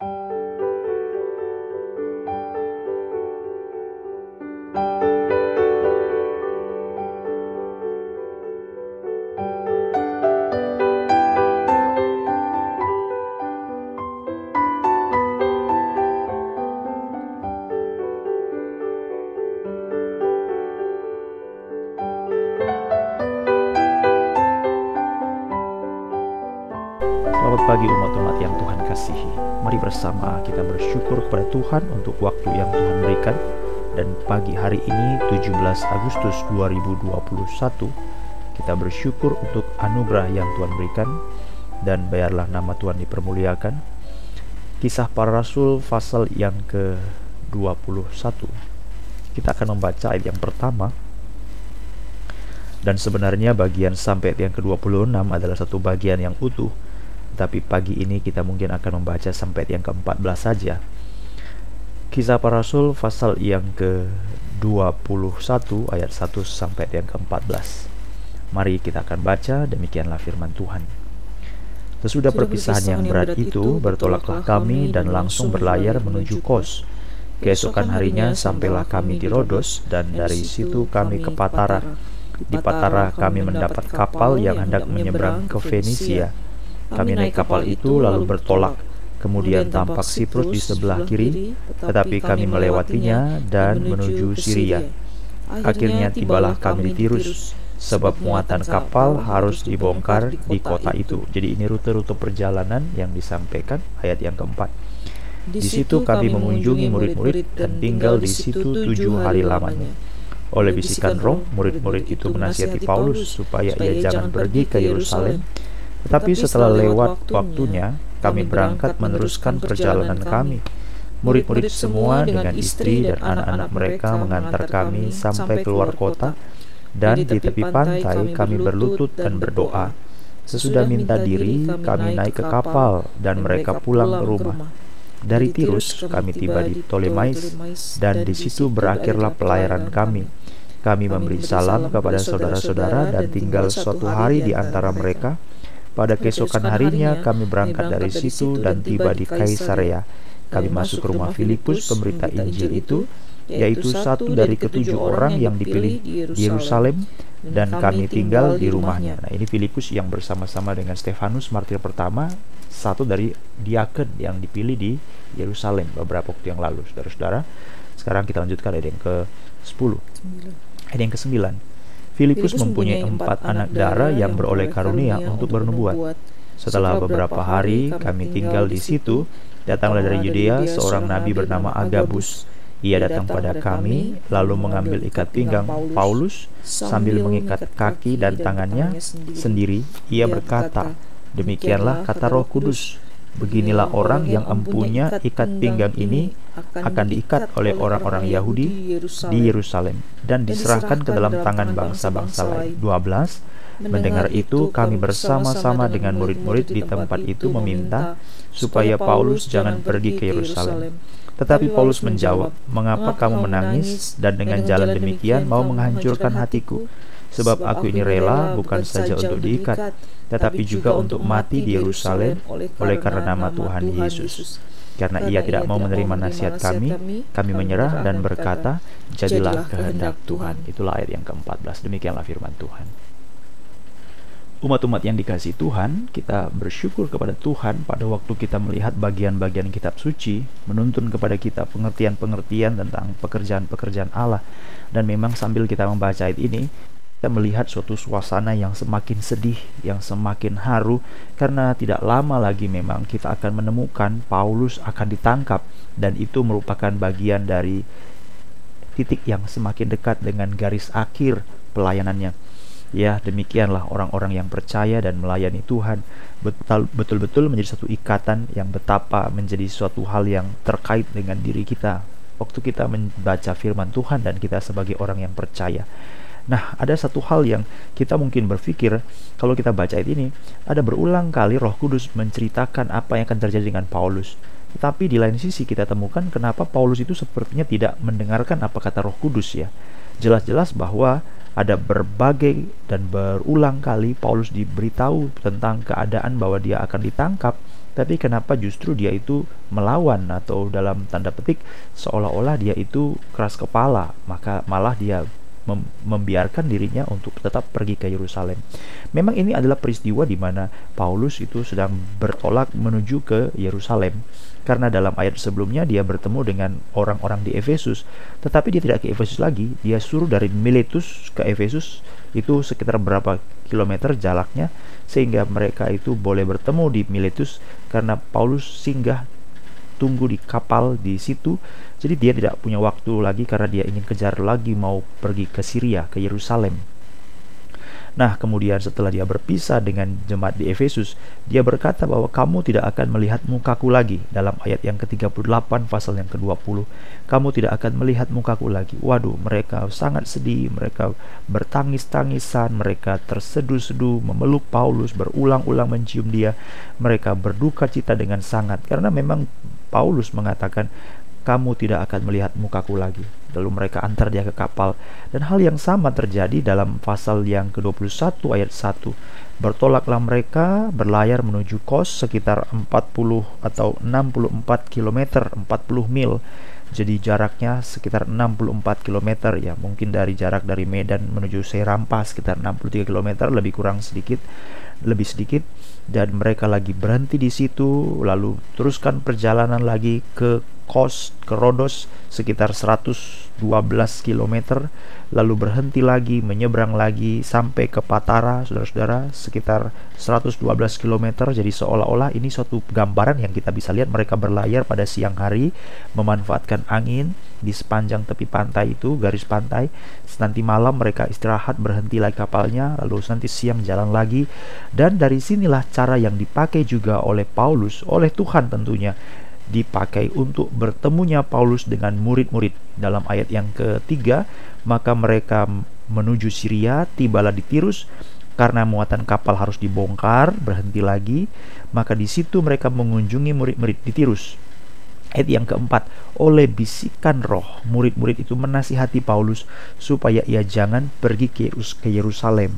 Pag- bersama. Kita bersyukur kepada Tuhan untuk waktu yang Tuhan berikan. Dan pagi hari ini 17 Agustus 2021 kita bersyukur untuk anugerah yang Tuhan berikan. Dan bayarlah nama Tuhan dipermuliakan. Kisah para rasul pasal yang ke-21. Kita akan membaca ayat yang pertama. Dan sebenarnya bagian sampai yang ke-26 adalah satu bagian yang utuh tapi pagi ini kita mungkin akan membaca sampai yang ke-14 saja. Kisah para Rasul pasal yang ke-21 ayat 1 sampai yang ke-14. Mari kita akan baca demikianlah firman Tuhan. Sesudah perpisahan yang berat itu, bertolaklah kami dan langsung berlayar menuju Kos. Keesokan harinya sampailah kami di Rodos dan dari situ kami ke Patara. Di Patara kami mendapat kapal yang hendak menyeberang ke Fenisia kami naik kapal itu lalu bertolak. Kemudian tampak Siprus di sebelah kiri, tetapi kami melewatinya dan menuju Syria. Akhirnya tibalah kami di Tirus, sebab muatan kapal harus dibongkar di kota itu. Jadi ini rute-rute perjalanan yang disampaikan ayat yang keempat. Di situ kami mengunjungi murid-murid dan tinggal di situ tujuh hari lamanya. Oleh bisikan roh, murid-murid itu menasihati Paulus supaya ia jangan pergi ke Yerusalem, tetapi setelah lewat waktunya, kami berangkat meneruskan perjalanan kami. Murid-murid semua dengan istri dan anak-anak mereka mengantar kami sampai keluar kota, dan di tepi pantai kami berlutut dan berdoa. Sesudah minta diri, kami naik ke kapal, dan mereka pulang ke rumah. Dari Tirus, kami tiba di Ptolemais, dan di situ berakhirlah pelayaran kami. Kami memberi salam kepada saudara-saudara dan tinggal suatu hari di antara mereka pada keesokan harinya kami berangkat dari situ dan tiba di Kaisarea. Kami masuk ke rumah Filipus pemberita Injil itu, yaitu satu dari ketujuh orang yang dipilih di Yerusalem dan kami tinggal di rumahnya. Nah, ini Filipus yang bersama-sama dengan Stefanus martir pertama, satu dari diaken yang dipilih di Yerusalem beberapa waktu yang lalu, saudara-saudara. Sekarang kita lanjutkan ayat yang ke-10. Ayat yang ke-9. Filipus mempunyai empat anak darah yang beroleh karunia untuk bernubuat. Setelah beberapa hari kami tinggal di situ, datanglah dari Yudea seorang nabi bernama Agabus. Ia datang pada kami, lalu mengambil ikat pinggang Paulus sambil mengikat kaki dan tangannya sendiri. Ia berkata, "Demikianlah kata Roh Kudus: Beginilah orang yang empunya ikat pinggang ini akan diikat oleh orang-orang Yahudi di Yerusalem dan diserahkan ke dalam tangan bangsa-bangsa lain. 12 Mendengar itu, kami bersama-sama dengan murid-murid di tempat itu meminta supaya Paulus jangan pergi ke Yerusalem. Tetapi Paulus menjawab, "Mengapa kamu menangis dan dengan jalan demikian mau menghancurkan hatiku? Sebab aku ini rela bukan saja untuk diikat, tetapi juga untuk mati di Yerusalem oleh karena nama Tuhan Yesus. Karena ia tidak mau menerima nasihat kami, kami menyerah dan berkata, jadilah kehendak Tuhan. Itulah ayat yang ke-14. Demikianlah firman Tuhan. Umat-umat yang dikasih Tuhan, kita bersyukur kepada Tuhan pada waktu kita melihat bagian-bagian kitab suci, menuntun kepada kita pengertian-pengertian tentang pekerjaan-pekerjaan Allah. Dan memang sambil kita membaca ayat ini, kita melihat suatu suasana yang semakin sedih, yang semakin haru, karena tidak lama lagi memang kita akan menemukan Paulus akan ditangkap, dan itu merupakan bagian dari titik yang semakin dekat dengan garis akhir pelayanannya. Ya, demikianlah orang-orang yang percaya dan melayani Tuhan betul-betul menjadi satu ikatan yang betapa menjadi suatu hal yang terkait dengan diri kita. Waktu kita membaca firman Tuhan dan kita sebagai orang yang percaya, Nah, ada satu hal yang kita mungkin berpikir kalau kita baca ayat ini, ada berulang kali Roh Kudus menceritakan apa yang akan terjadi dengan Paulus. Tetapi di lain sisi kita temukan kenapa Paulus itu sepertinya tidak mendengarkan apa kata Roh Kudus ya. Jelas-jelas bahwa ada berbagai dan berulang kali Paulus diberitahu tentang keadaan bahwa dia akan ditangkap tapi kenapa justru dia itu melawan atau dalam tanda petik seolah-olah dia itu keras kepala maka malah dia mem membiarkan dirinya untuk tetap pergi ke Yerusalem. Memang ini adalah peristiwa di mana Paulus itu sedang bertolak menuju ke Yerusalem. Karena dalam ayat sebelumnya dia bertemu dengan orang-orang di Efesus, tetapi dia tidak ke Efesus lagi, dia suruh dari Miletus ke Efesus. Itu sekitar berapa kilometer jaraknya. Sehingga mereka itu boleh bertemu di Miletus. Karena Paulus singgah tunggu di kapal di situ. Jadi dia tidak punya waktu lagi karena dia ingin kejar lagi mau pergi ke Syria, ke Yerusalem. Nah, kemudian setelah dia berpisah dengan jemaat di Efesus, dia berkata bahwa kamu tidak akan melihat mukaku lagi dalam ayat yang ke-38 pasal yang ke-20. Kamu tidak akan melihat mukaku lagi. Waduh, mereka sangat sedih, mereka bertangis-tangisan, mereka terseduh-seduh memeluk Paulus, berulang-ulang mencium dia. Mereka berduka cita dengan sangat karena memang Paulus mengatakan kamu tidak akan melihat mukaku lagi. Lalu mereka antar dia ke kapal. Dan hal yang sama terjadi dalam pasal yang ke-21 ayat 1. Bertolaklah mereka berlayar menuju Kos sekitar 40 atau 64 km, 40 mil. Jadi jaraknya sekitar 64 km ya, mungkin dari jarak dari Medan menuju Serampa sekitar 63 km lebih kurang sedikit, lebih sedikit. Dan mereka lagi berhenti di situ lalu teruskan perjalanan lagi ke Kos ke Rodos sekitar 112 km lalu berhenti lagi menyeberang lagi sampai ke Patara saudara-saudara sekitar 112 km jadi seolah-olah ini suatu gambaran yang kita bisa lihat mereka berlayar pada siang hari memanfaatkan angin di sepanjang tepi pantai itu garis pantai. Nanti malam mereka istirahat berhenti lagi kapalnya lalu nanti siang jalan lagi. Dan dari sinilah cara yang dipakai juga oleh Paulus oleh Tuhan tentunya dipakai untuk bertemunya Paulus dengan murid-murid. Dalam ayat yang ketiga, maka mereka menuju Syria, tibalah di Tirus, karena muatan kapal harus dibongkar, berhenti lagi, maka di situ mereka mengunjungi murid-murid di Tirus. Ayat yang keempat, oleh bisikan roh, murid-murid itu menasihati Paulus supaya ia jangan pergi ke Yerusalem.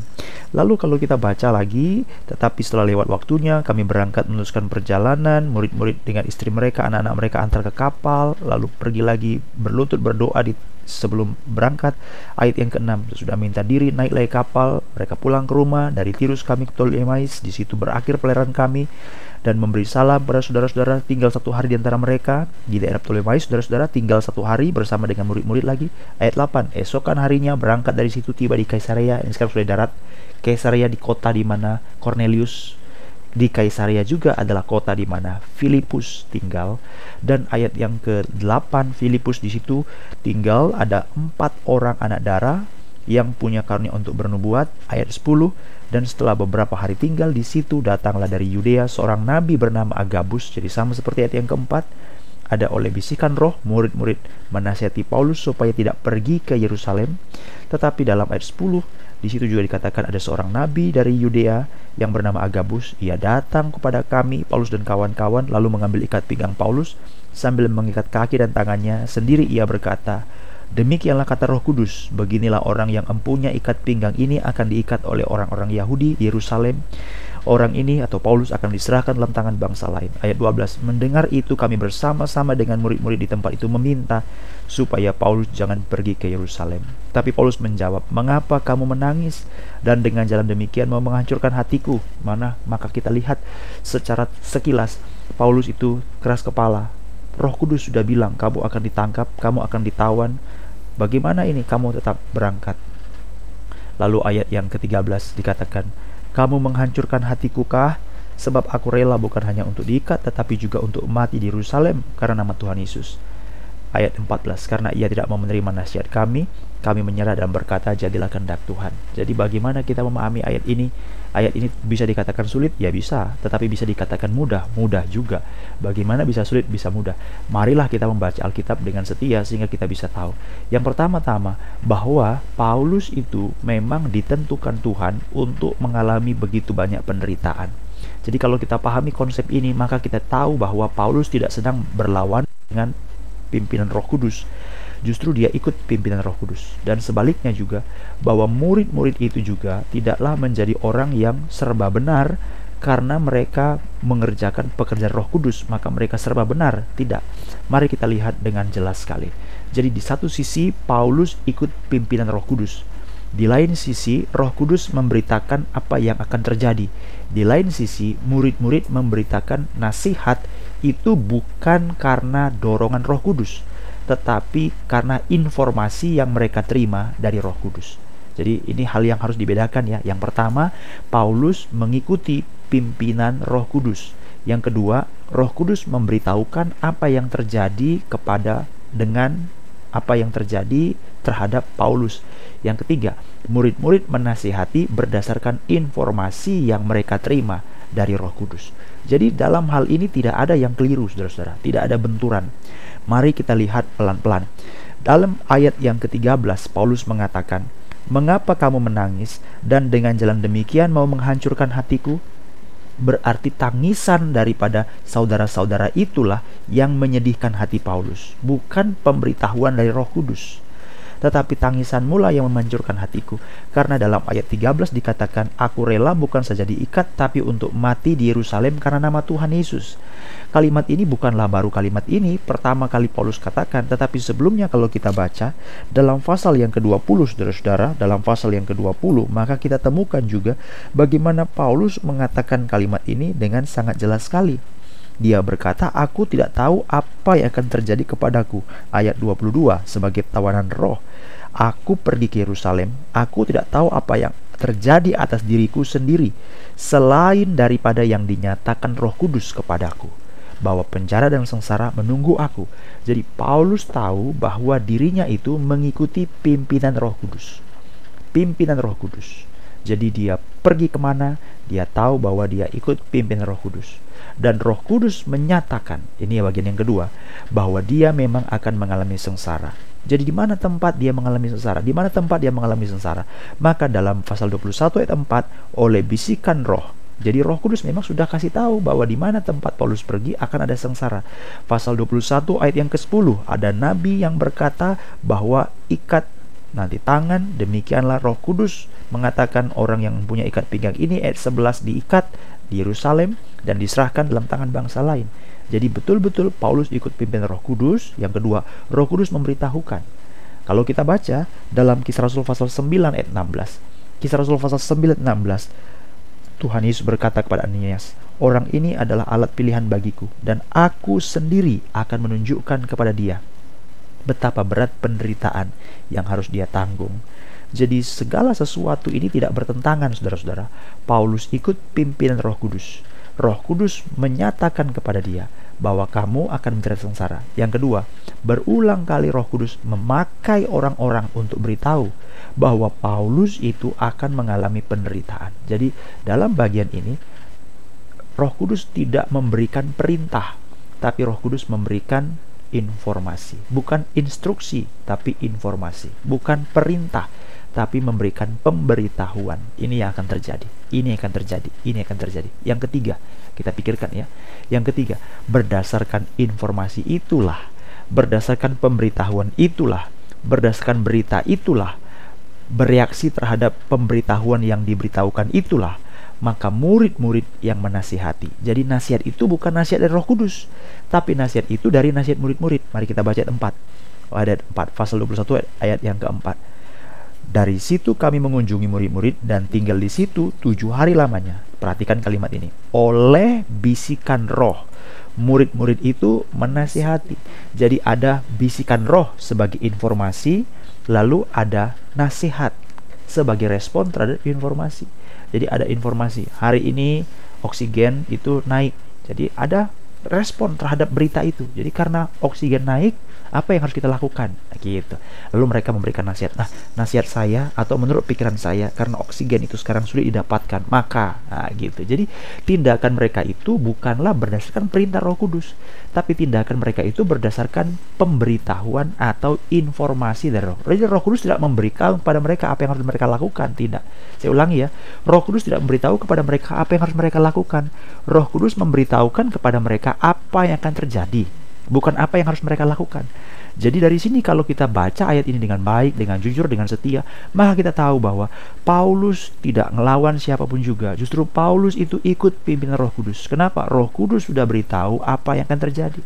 Lalu kalau kita baca lagi, tetapi setelah lewat waktunya, kami berangkat meneruskan perjalanan, murid-murid dengan istri mereka, anak-anak mereka antar ke kapal, lalu pergi lagi berlutut berdoa di sebelum berangkat. Ayat yang keenam sudah minta diri naik lagi kapal, mereka pulang ke rumah dari Tirus kami ke Ptolemais, di situ berakhir pelayaran kami dan memberi salam pada saudara-saudara tinggal satu hari di antara mereka. Di daerah Ptolemais saudara-saudara tinggal satu hari bersama dengan murid-murid lagi. Ayat 8 esokan harinya berangkat dari situ tiba di Kaisarea ini sekarang sudah darat. Kaisarea di kota di mana Cornelius di Kaisarea juga adalah kota di mana Filipus tinggal. Dan ayat yang ke-8 Filipus di situ tinggal. Ada empat orang anak darah yang punya karunia untuk bernubuat ayat 10 dan setelah beberapa hari tinggal di situ datanglah dari Yudea seorang nabi bernama Agabus. Jadi sama seperti ayat yang keempat ada oleh bisikan roh murid-murid menasihati Paulus supaya tidak pergi ke Yerusalem. Tetapi dalam ayat 10 di situ juga dikatakan ada seorang nabi dari Yudea yang bernama Agabus. Ia datang kepada kami Paulus dan kawan-kawan lalu mengambil ikat pinggang Paulus. Sambil mengikat kaki dan tangannya sendiri ia berkata Demikianlah kata Roh Kudus, beginilah orang yang empunya ikat pinggang ini akan diikat oleh orang-orang Yahudi di Yerusalem. Orang ini atau Paulus akan diserahkan dalam tangan bangsa lain. Ayat 12. Mendengar itu kami bersama-sama dengan murid-murid di tempat itu meminta supaya Paulus jangan pergi ke Yerusalem. Tapi Paulus menjawab, "Mengapa kamu menangis dan dengan jalan demikian mau menghancurkan hatiku?" Mana maka kita lihat secara sekilas Paulus itu keras kepala. Roh Kudus sudah bilang, "Kamu akan ditangkap, kamu akan ditawan, Bagaimana ini kamu tetap berangkat? Lalu ayat yang ke-13 dikatakan, Kamu menghancurkan hatiku kah? Sebab aku rela bukan hanya untuk diikat, tetapi juga untuk mati di Yerusalem karena nama Tuhan Yesus. Ayat 14, karena ia tidak mau menerima nasihat kami, kami menyerah dan berkata, jadilah kehendak Tuhan. Jadi bagaimana kita memahami ayat ini? ayat ini bisa dikatakan sulit? Ya bisa, tetapi bisa dikatakan mudah, mudah juga. Bagaimana bisa sulit, bisa mudah? Marilah kita membaca Alkitab dengan setia sehingga kita bisa tahu. Yang pertama-tama, bahwa Paulus itu memang ditentukan Tuhan untuk mengalami begitu banyak penderitaan. Jadi kalau kita pahami konsep ini, maka kita tahu bahwa Paulus tidak sedang berlawan dengan pimpinan Roh Kudus, justru dia ikut pimpinan Roh Kudus. Dan sebaliknya juga bahwa murid-murid itu juga tidaklah menjadi orang yang serba benar karena mereka mengerjakan pekerjaan Roh Kudus, maka mereka serba benar. Tidak. Mari kita lihat dengan jelas sekali. Jadi di satu sisi Paulus ikut pimpinan Roh Kudus. Di lain sisi Roh Kudus memberitakan apa yang akan terjadi. Di lain sisi murid-murid memberitakan nasihat itu bukan karena dorongan Roh Kudus, tetapi karena informasi yang mereka terima dari Roh Kudus. Jadi ini hal yang harus dibedakan ya. Yang pertama, Paulus mengikuti pimpinan Roh Kudus. Yang kedua, Roh Kudus memberitahukan apa yang terjadi kepada dengan apa yang terjadi terhadap Paulus. Yang ketiga, murid-murid menasihati berdasarkan informasi yang mereka terima dari Roh Kudus. Jadi dalam hal ini tidak ada yang keliru, saudara-saudara. Tidak ada benturan. Mari kita lihat pelan-pelan. Dalam ayat yang ke-13, Paulus mengatakan, Mengapa kamu menangis dan dengan jalan demikian mau menghancurkan hatiku? berarti tangisan daripada saudara-saudara itulah yang menyedihkan hati Paulus, bukan pemberitahuan dari Roh Kudus. Tetapi tangisan mula yang memancurkan hatiku, karena dalam ayat 13 dikatakan, Aku rela bukan saja diikat, tapi untuk mati di Yerusalem karena nama Tuhan Yesus. Kalimat ini bukanlah baru kalimat ini pertama kali Paulus katakan, tetapi sebelumnya kalau kita baca dalam pasal yang ke-20 Saudara-saudara, dalam pasal yang ke-20 maka kita temukan juga bagaimana Paulus mengatakan kalimat ini dengan sangat jelas sekali. Dia berkata, "Aku tidak tahu apa yang akan terjadi kepadaku." Ayat 22 sebagai tawanan roh. Aku pergi ke Yerusalem, aku tidak tahu apa yang terjadi atas diriku sendiri selain daripada yang dinyatakan Roh Kudus kepadaku bahwa penjara dan sengsara menunggu aku. Jadi Paulus tahu bahwa dirinya itu mengikuti pimpinan Roh Kudus. Pimpinan Roh Kudus. Jadi dia pergi ke mana, dia tahu bahwa dia ikut pimpinan Roh Kudus. Dan Roh Kudus menyatakan, ini bagian yang kedua, bahwa dia memang akan mengalami sengsara. Jadi di mana tempat dia mengalami sengsara? Di mana tempat dia mengalami sengsara? Maka dalam pasal 21 ayat 4 oleh bisikan roh jadi Roh Kudus memang sudah kasih tahu bahwa di mana tempat Paulus pergi akan ada sengsara. Pasal 21 ayat yang ke-10 ada nabi yang berkata bahwa ikat nanti tangan demikianlah Roh Kudus mengatakan orang yang punya ikat pinggang ini ayat 11 diikat di Yerusalem dan diserahkan dalam tangan bangsa lain. Jadi betul-betul Paulus ikut pimpin Roh Kudus. Yang kedua, Roh Kudus memberitahukan. Kalau kita baca dalam Kisah Rasul pasal 9 ayat 16. Kisah Rasul pasal 9 ayat 16 Tuhan Yesus berkata kepada Ananias, Orang ini adalah alat pilihan bagiku, dan aku sendiri akan menunjukkan kepada dia betapa berat penderitaan yang harus dia tanggung. Jadi segala sesuatu ini tidak bertentangan saudara-saudara. Paulus ikut pimpinan roh kudus. Roh kudus menyatakan kepada dia bahwa kamu akan menjadi sengsara. Yang kedua, berulang kali Roh Kudus memakai orang-orang untuk beritahu bahwa Paulus itu akan mengalami penderitaan. Jadi, dalam bagian ini Roh Kudus tidak memberikan perintah, tapi Roh Kudus memberikan informasi, bukan instruksi, tapi informasi, bukan perintah, tapi memberikan pemberitahuan. Ini yang akan terjadi. Ini akan terjadi. Ini akan terjadi. Yang ketiga, kita pikirkan ya. Yang ketiga, berdasarkan informasi itulah, berdasarkan pemberitahuan itulah, berdasarkan berita itulah, bereaksi terhadap pemberitahuan yang diberitahukan itulah, maka murid-murid yang menasihati. Jadi nasihat itu bukan nasihat dari Roh Kudus, tapi nasihat itu dari nasihat murid-murid. Mari kita baca ayat 4. Ayat 4 pasal 21 ayat yang keempat. Dari situ kami mengunjungi murid-murid dan tinggal di situ tujuh hari lamanya. Perhatikan kalimat ini. Oleh bisikan roh, murid-murid itu menasihati. Jadi ada bisikan roh sebagai informasi, lalu ada nasihat sebagai respon terhadap informasi. Jadi ada informasi, hari ini oksigen itu naik. Jadi ada respon terhadap berita itu. Jadi karena oksigen naik, apa yang harus kita lakukan? Gitu. Lalu mereka memberikan nasihat. Nah nasihat saya atau menurut pikiran saya karena oksigen itu sekarang sulit didapatkan maka nah, gitu. Jadi tindakan mereka itu bukanlah berdasarkan perintah Roh Kudus tapi tindakan mereka itu berdasarkan pemberitahuan atau informasi dari Roh. Jadi Roh Kudus tidak memberikan kepada mereka apa yang harus mereka lakukan tidak. Saya ulangi ya Roh Kudus tidak memberitahu kepada mereka apa yang harus mereka lakukan. Roh Kudus memberitahukan kepada mereka apa yang akan terjadi bukan apa yang harus mereka lakukan. Jadi dari sini kalau kita baca ayat ini dengan baik, dengan jujur, dengan setia, maka kita tahu bahwa Paulus tidak ngelawan siapa pun juga. Justru Paulus itu ikut pimpinan Roh Kudus. Kenapa? Roh Kudus sudah beritahu apa yang akan terjadi.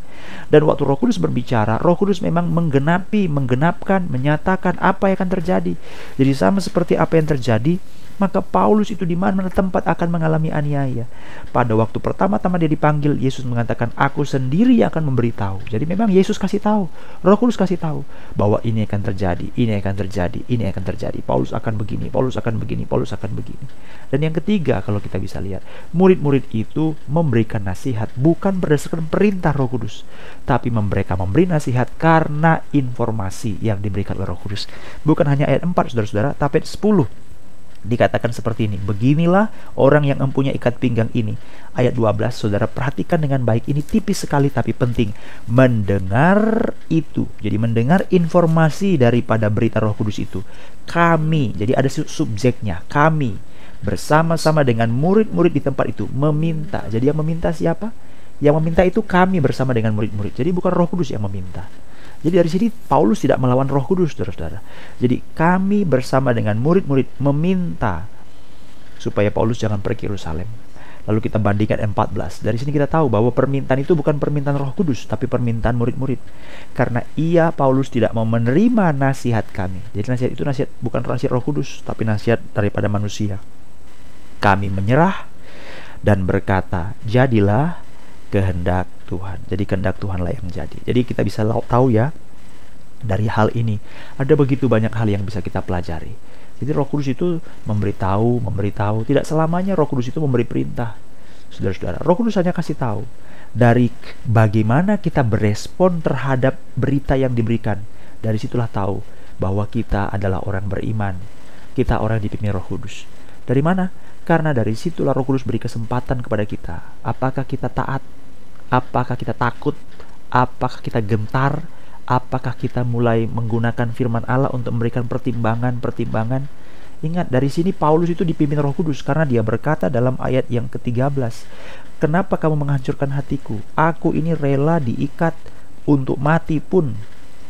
Dan waktu Roh Kudus berbicara, Roh Kudus memang menggenapi, menggenapkan, menyatakan apa yang akan terjadi. Jadi sama seperti apa yang terjadi maka Paulus itu di mana-mana tempat akan mengalami aniaya. Pada waktu pertama-tama dia dipanggil, Yesus mengatakan, "Aku sendiri yang akan memberitahu." Jadi memang Yesus kasih tahu, Roh Kudus kasih tahu bahwa ini akan terjadi, ini akan terjadi, ini akan terjadi. Paulus akan begini, Paulus akan begini, Paulus akan begini. Dan yang ketiga, kalau kita bisa lihat, murid-murid itu memberikan nasihat bukan berdasarkan perintah Roh Kudus, tapi mereka memberi nasihat karena informasi yang diberikan oleh Roh Kudus. Bukan hanya ayat 4 Saudara-saudara, tapi ayat 10 dikatakan seperti ini. Beginilah orang yang mempunyai ikat pinggang ini. Ayat 12, saudara perhatikan dengan baik. Ini tipis sekali tapi penting. Mendengar itu. Jadi mendengar informasi daripada berita roh kudus itu. Kami, jadi ada subjeknya. Kami bersama-sama dengan murid-murid di tempat itu meminta. Jadi yang meminta siapa? Yang meminta itu kami bersama dengan murid-murid. Jadi bukan roh kudus yang meminta. Jadi dari sini Paulus tidak melawan Roh Kudus, saudara-saudara. Jadi kami bersama dengan murid-murid meminta supaya Paulus jangan pergi ke Yerusalem. Lalu kita bandingkan 14. Dari sini kita tahu bahwa permintaan itu bukan permintaan Roh Kudus, tapi permintaan murid-murid. Karena ia Paulus tidak mau menerima nasihat kami. Jadi nasihat itu nasihat bukan nasihat Roh Kudus, tapi nasihat daripada manusia. Kami menyerah dan berkata, "Jadilah kehendak Tuhan. Jadi kehendak Tuhanlah yang jadi. Jadi kita bisa tahu ya dari hal ini ada begitu banyak hal yang bisa kita pelajari. Jadi Roh Kudus itu memberitahu, memberitahu. Tidak selamanya Roh Kudus itu memberi perintah. Saudara-saudara, Roh Kudus hanya kasih tahu dari bagaimana kita berespon terhadap berita yang diberikan. Dari situlah tahu bahwa kita adalah orang beriman. Kita orang dipimpin Roh Kudus. Dari mana? Karena dari situlah Roh Kudus beri kesempatan kepada kita. Apakah kita taat Apakah kita takut? Apakah kita gentar? Apakah kita mulai menggunakan firman Allah untuk memberikan pertimbangan-pertimbangan? Ingat, dari sini Paulus itu dipimpin Roh Kudus karena dia berkata dalam ayat yang ke-13, "Kenapa kamu menghancurkan hatiku? Aku ini rela diikat untuk mati pun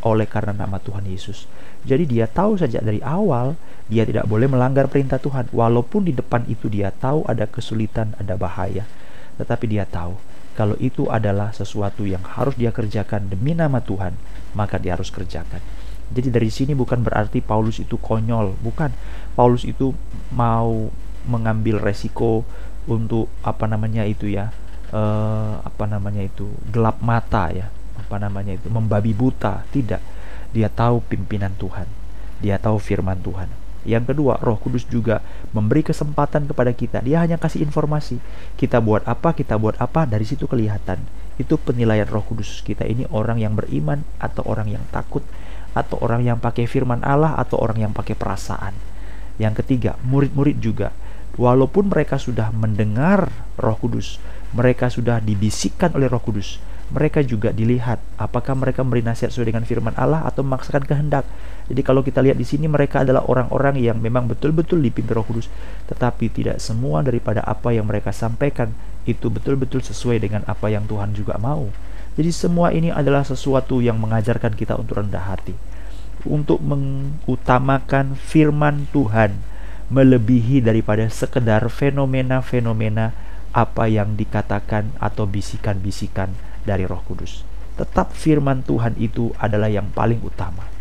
oleh karena nama Tuhan Yesus." Jadi dia tahu sejak dari awal dia tidak boleh melanggar perintah Tuhan walaupun di depan itu dia tahu ada kesulitan, ada bahaya. Tetapi dia tahu kalau itu adalah sesuatu yang harus dia kerjakan demi nama Tuhan, maka dia harus kerjakan. Jadi dari sini bukan berarti Paulus itu konyol, bukan. Paulus itu mau mengambil resiko untuk apa namanya itu ya, uh, apa namanya itu gelap mata ya, apa namanya itu membabi buta. Tidak, dia tahu pimpinan Tuhan, dia tahu firman Tuhan. Yang kedua, Roh Kudus juga memberi kesempatan kepada kita. Dia hanya kasih informasi. Kita buat apa, kita buat apa, dari situ kelihatan. Itu penilaian Roh Kudus. Kita ini orang yang beriman atau orang yang takut atau orang yang pakai firman Allah atau orang yang pakai perasaan. Yang ketiga, murid-murid juga walaupun mereka sudah mendengar Roh Kudus, mereka sudah dibisikkan oleh Roh Kudus, mereka juga dilihat apakah mereka memberi nasihat sesuai dengan firman Allah atau memaksakan kehendak. Jadi kalau kita lihat di sini mereka adalah orang-orang yang memang betul-betul dipimpin Roh Kudus, tetapi tidak semua daripada apa yang mereka sampaikan itu betul-betul sesuai dengan apa yang Tuhan juga mau. Jadi semua ini adalah sesuatu yang mengajarkan kita untuk rendah hati, untuk mengutamakan firman Tuhan melebihi daripada sekedar fenomena-fenomena apa yang dikatakan atau bisikan-bisikan dari Roh Kudus. Tetap firman Tuhan itu adalah yang paling utama.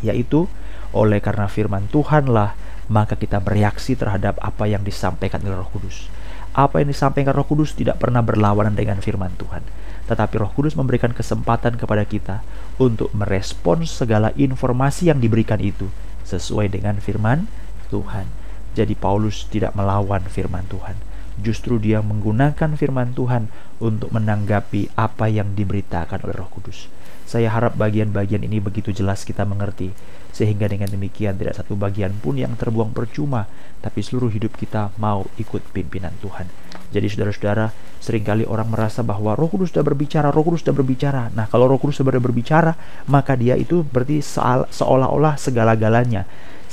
Yaitu oleh karena firman Tuhanlah maka kita bereaksi terhadap apa yang disampaikan oleh Roh Kudus. Apa yang disampaikan Roh Kudus tidak pernah berlawanan dengan firman Tuhan. Tetapi Roh Kudus memberikan kesempatan kepada kita untuk merespons segala informasi yang diberikan itu sesuai dengan firman Tuhan. Jadi Paulus tidak melawan firman Tuhan justru dia menggunakan firman Tuhan untuk menanggapi apa yang diberitakan oleh Roh Kudus. Saya harap bagian-bagian ini begitu jelas kita mengerti, sehingga dengan demikian tidak satu bagian pun yang terbuang percuma, tapi seluruh hidup kita mau ikut pimpinan Tuhan. Jadi saudara-saudara, sering kali orang merasa bahwa Roh Kudus sudah berbicara, Roh Kudus sudah berbicara. Nah, kalau Roh Kudus sudah berbicara, maka dia itu berarti seolah-olah segala-galanya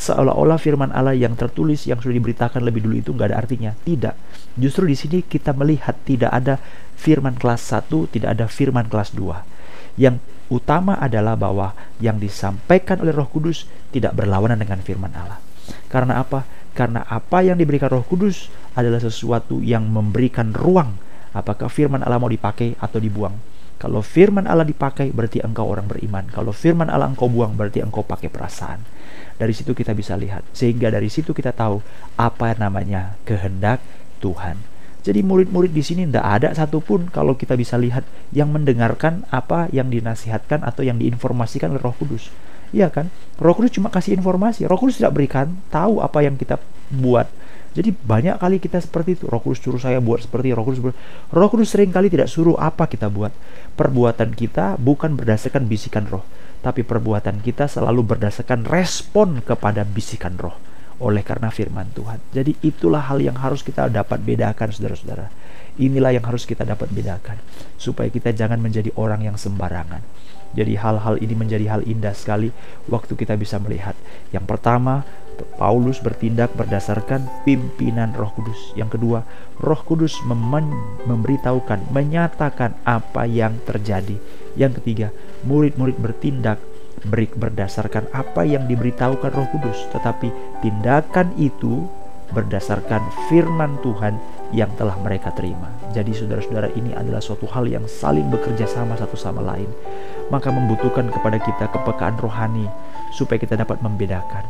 seolah-olah firman Allah yang tertulis yang sudah diberitakan lebih dulu itu nggak ada artinya. Tidak. Justru di sini kita melihat tidak ada firman kelas 1, tidak ada firman kelas 2. Yang utama adalah bahwa yang disampaikan oleh Roh Kudus tidak berlawanan dengan firman Allah. Karena apa? Karena apa yang diberikan Roh Kudus adalah sesuatu yang memberikan ruang apakah firman Allah mau dipakai atau dibuang. Kalau firman Allah dipakai berarti engkau orang beriman. Kalau firman Allah engkau buang berarti engkau pakai perasaan. Dari situ kita bisa lihat. Sehingga dari situ kita tahu apa namanya kehendak Tuhan. Jadi murid-murid di sini tidak ada satupun kalau kita bisa lihat yang mendengarkan apa yang dinasihatkan atau yang diinformasikan oleh Roh Kudus. Iya kan? Roh Kudus cuma kasih informasi. Roh Kudus tidak berikan tahu apa yang kita buat. Jadi banyak kali kita seperti itu. Roh Kudus suruh saya buat seperti Roh Kudus. Roh Kudus sering kali tidak suruh apa kita buat. Perbuatan kita bukan berdasarkan bisikan Roh, tapi perbuatan kita selalu berdasarkan respon kepada bisikan Roh oleh karena firman Tuhan. Jadi itulah hal yang harus kita dapat bedakan saudara-saudara. Inilah yang harus kita dapat bedakan supaya kita jangan menjadi orang yang sembarangan. Jadi hal-hal ini menjadi hal indah sekali waktu kita bisa melihat. Yang pertama, Paulus bertindak berdasarkan pimpinan Roh Kudus. Yang kedua, Roh Kudus memberitahukan, menyatakan apa yang terjadi. Yang ketiga, murid-murid bertindak berdasarkan apa yang diberitahukan Roh Kudus, tetapi tindakan itu berdasarkan firman Tuhan yang telah mereka terima. Jadi saudara-saudara ini adalah suatu hal yang saling bekerja sama satu sama lain. Maka membutuhkan kepada kita kepekaan rohani supaya kita dapat membedakan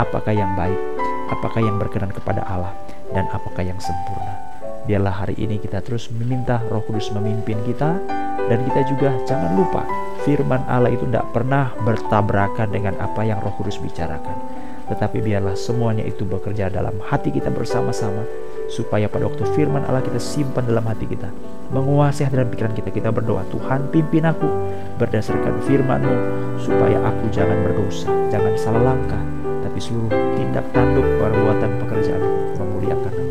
apakah yang baik, apakah yang berkenan kepada Allah dan apakah yang sempurna. Biarlah hari ini kita terus meminta Roh Kudus memimpin kita dan kita juga jangan lupa firman Allah itu tidak pernah bertabrakan dengan apa yang Roh Kudus bicarakan. Tetapi biarlah semuanya itu bekerja dalam hati kita bersama-sama supaya pada waktu firman Allah kita simpan dalam hati kita menguasai dalam pikiran kita kita berdoa Tuhan pimpin aku berdasarkan firman-Mu supaya aku jangan berdosa jangan salah langkah tapi seluruh tindak tanduk perbuatan pekerjaan memuliakan